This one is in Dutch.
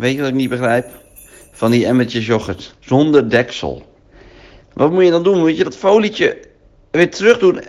weet je wat ik niet begrijp? Van die emmertjes yoghurt. Zonder deksel. Wat moet je dan doen? Moet je dat folietje weer terug doen?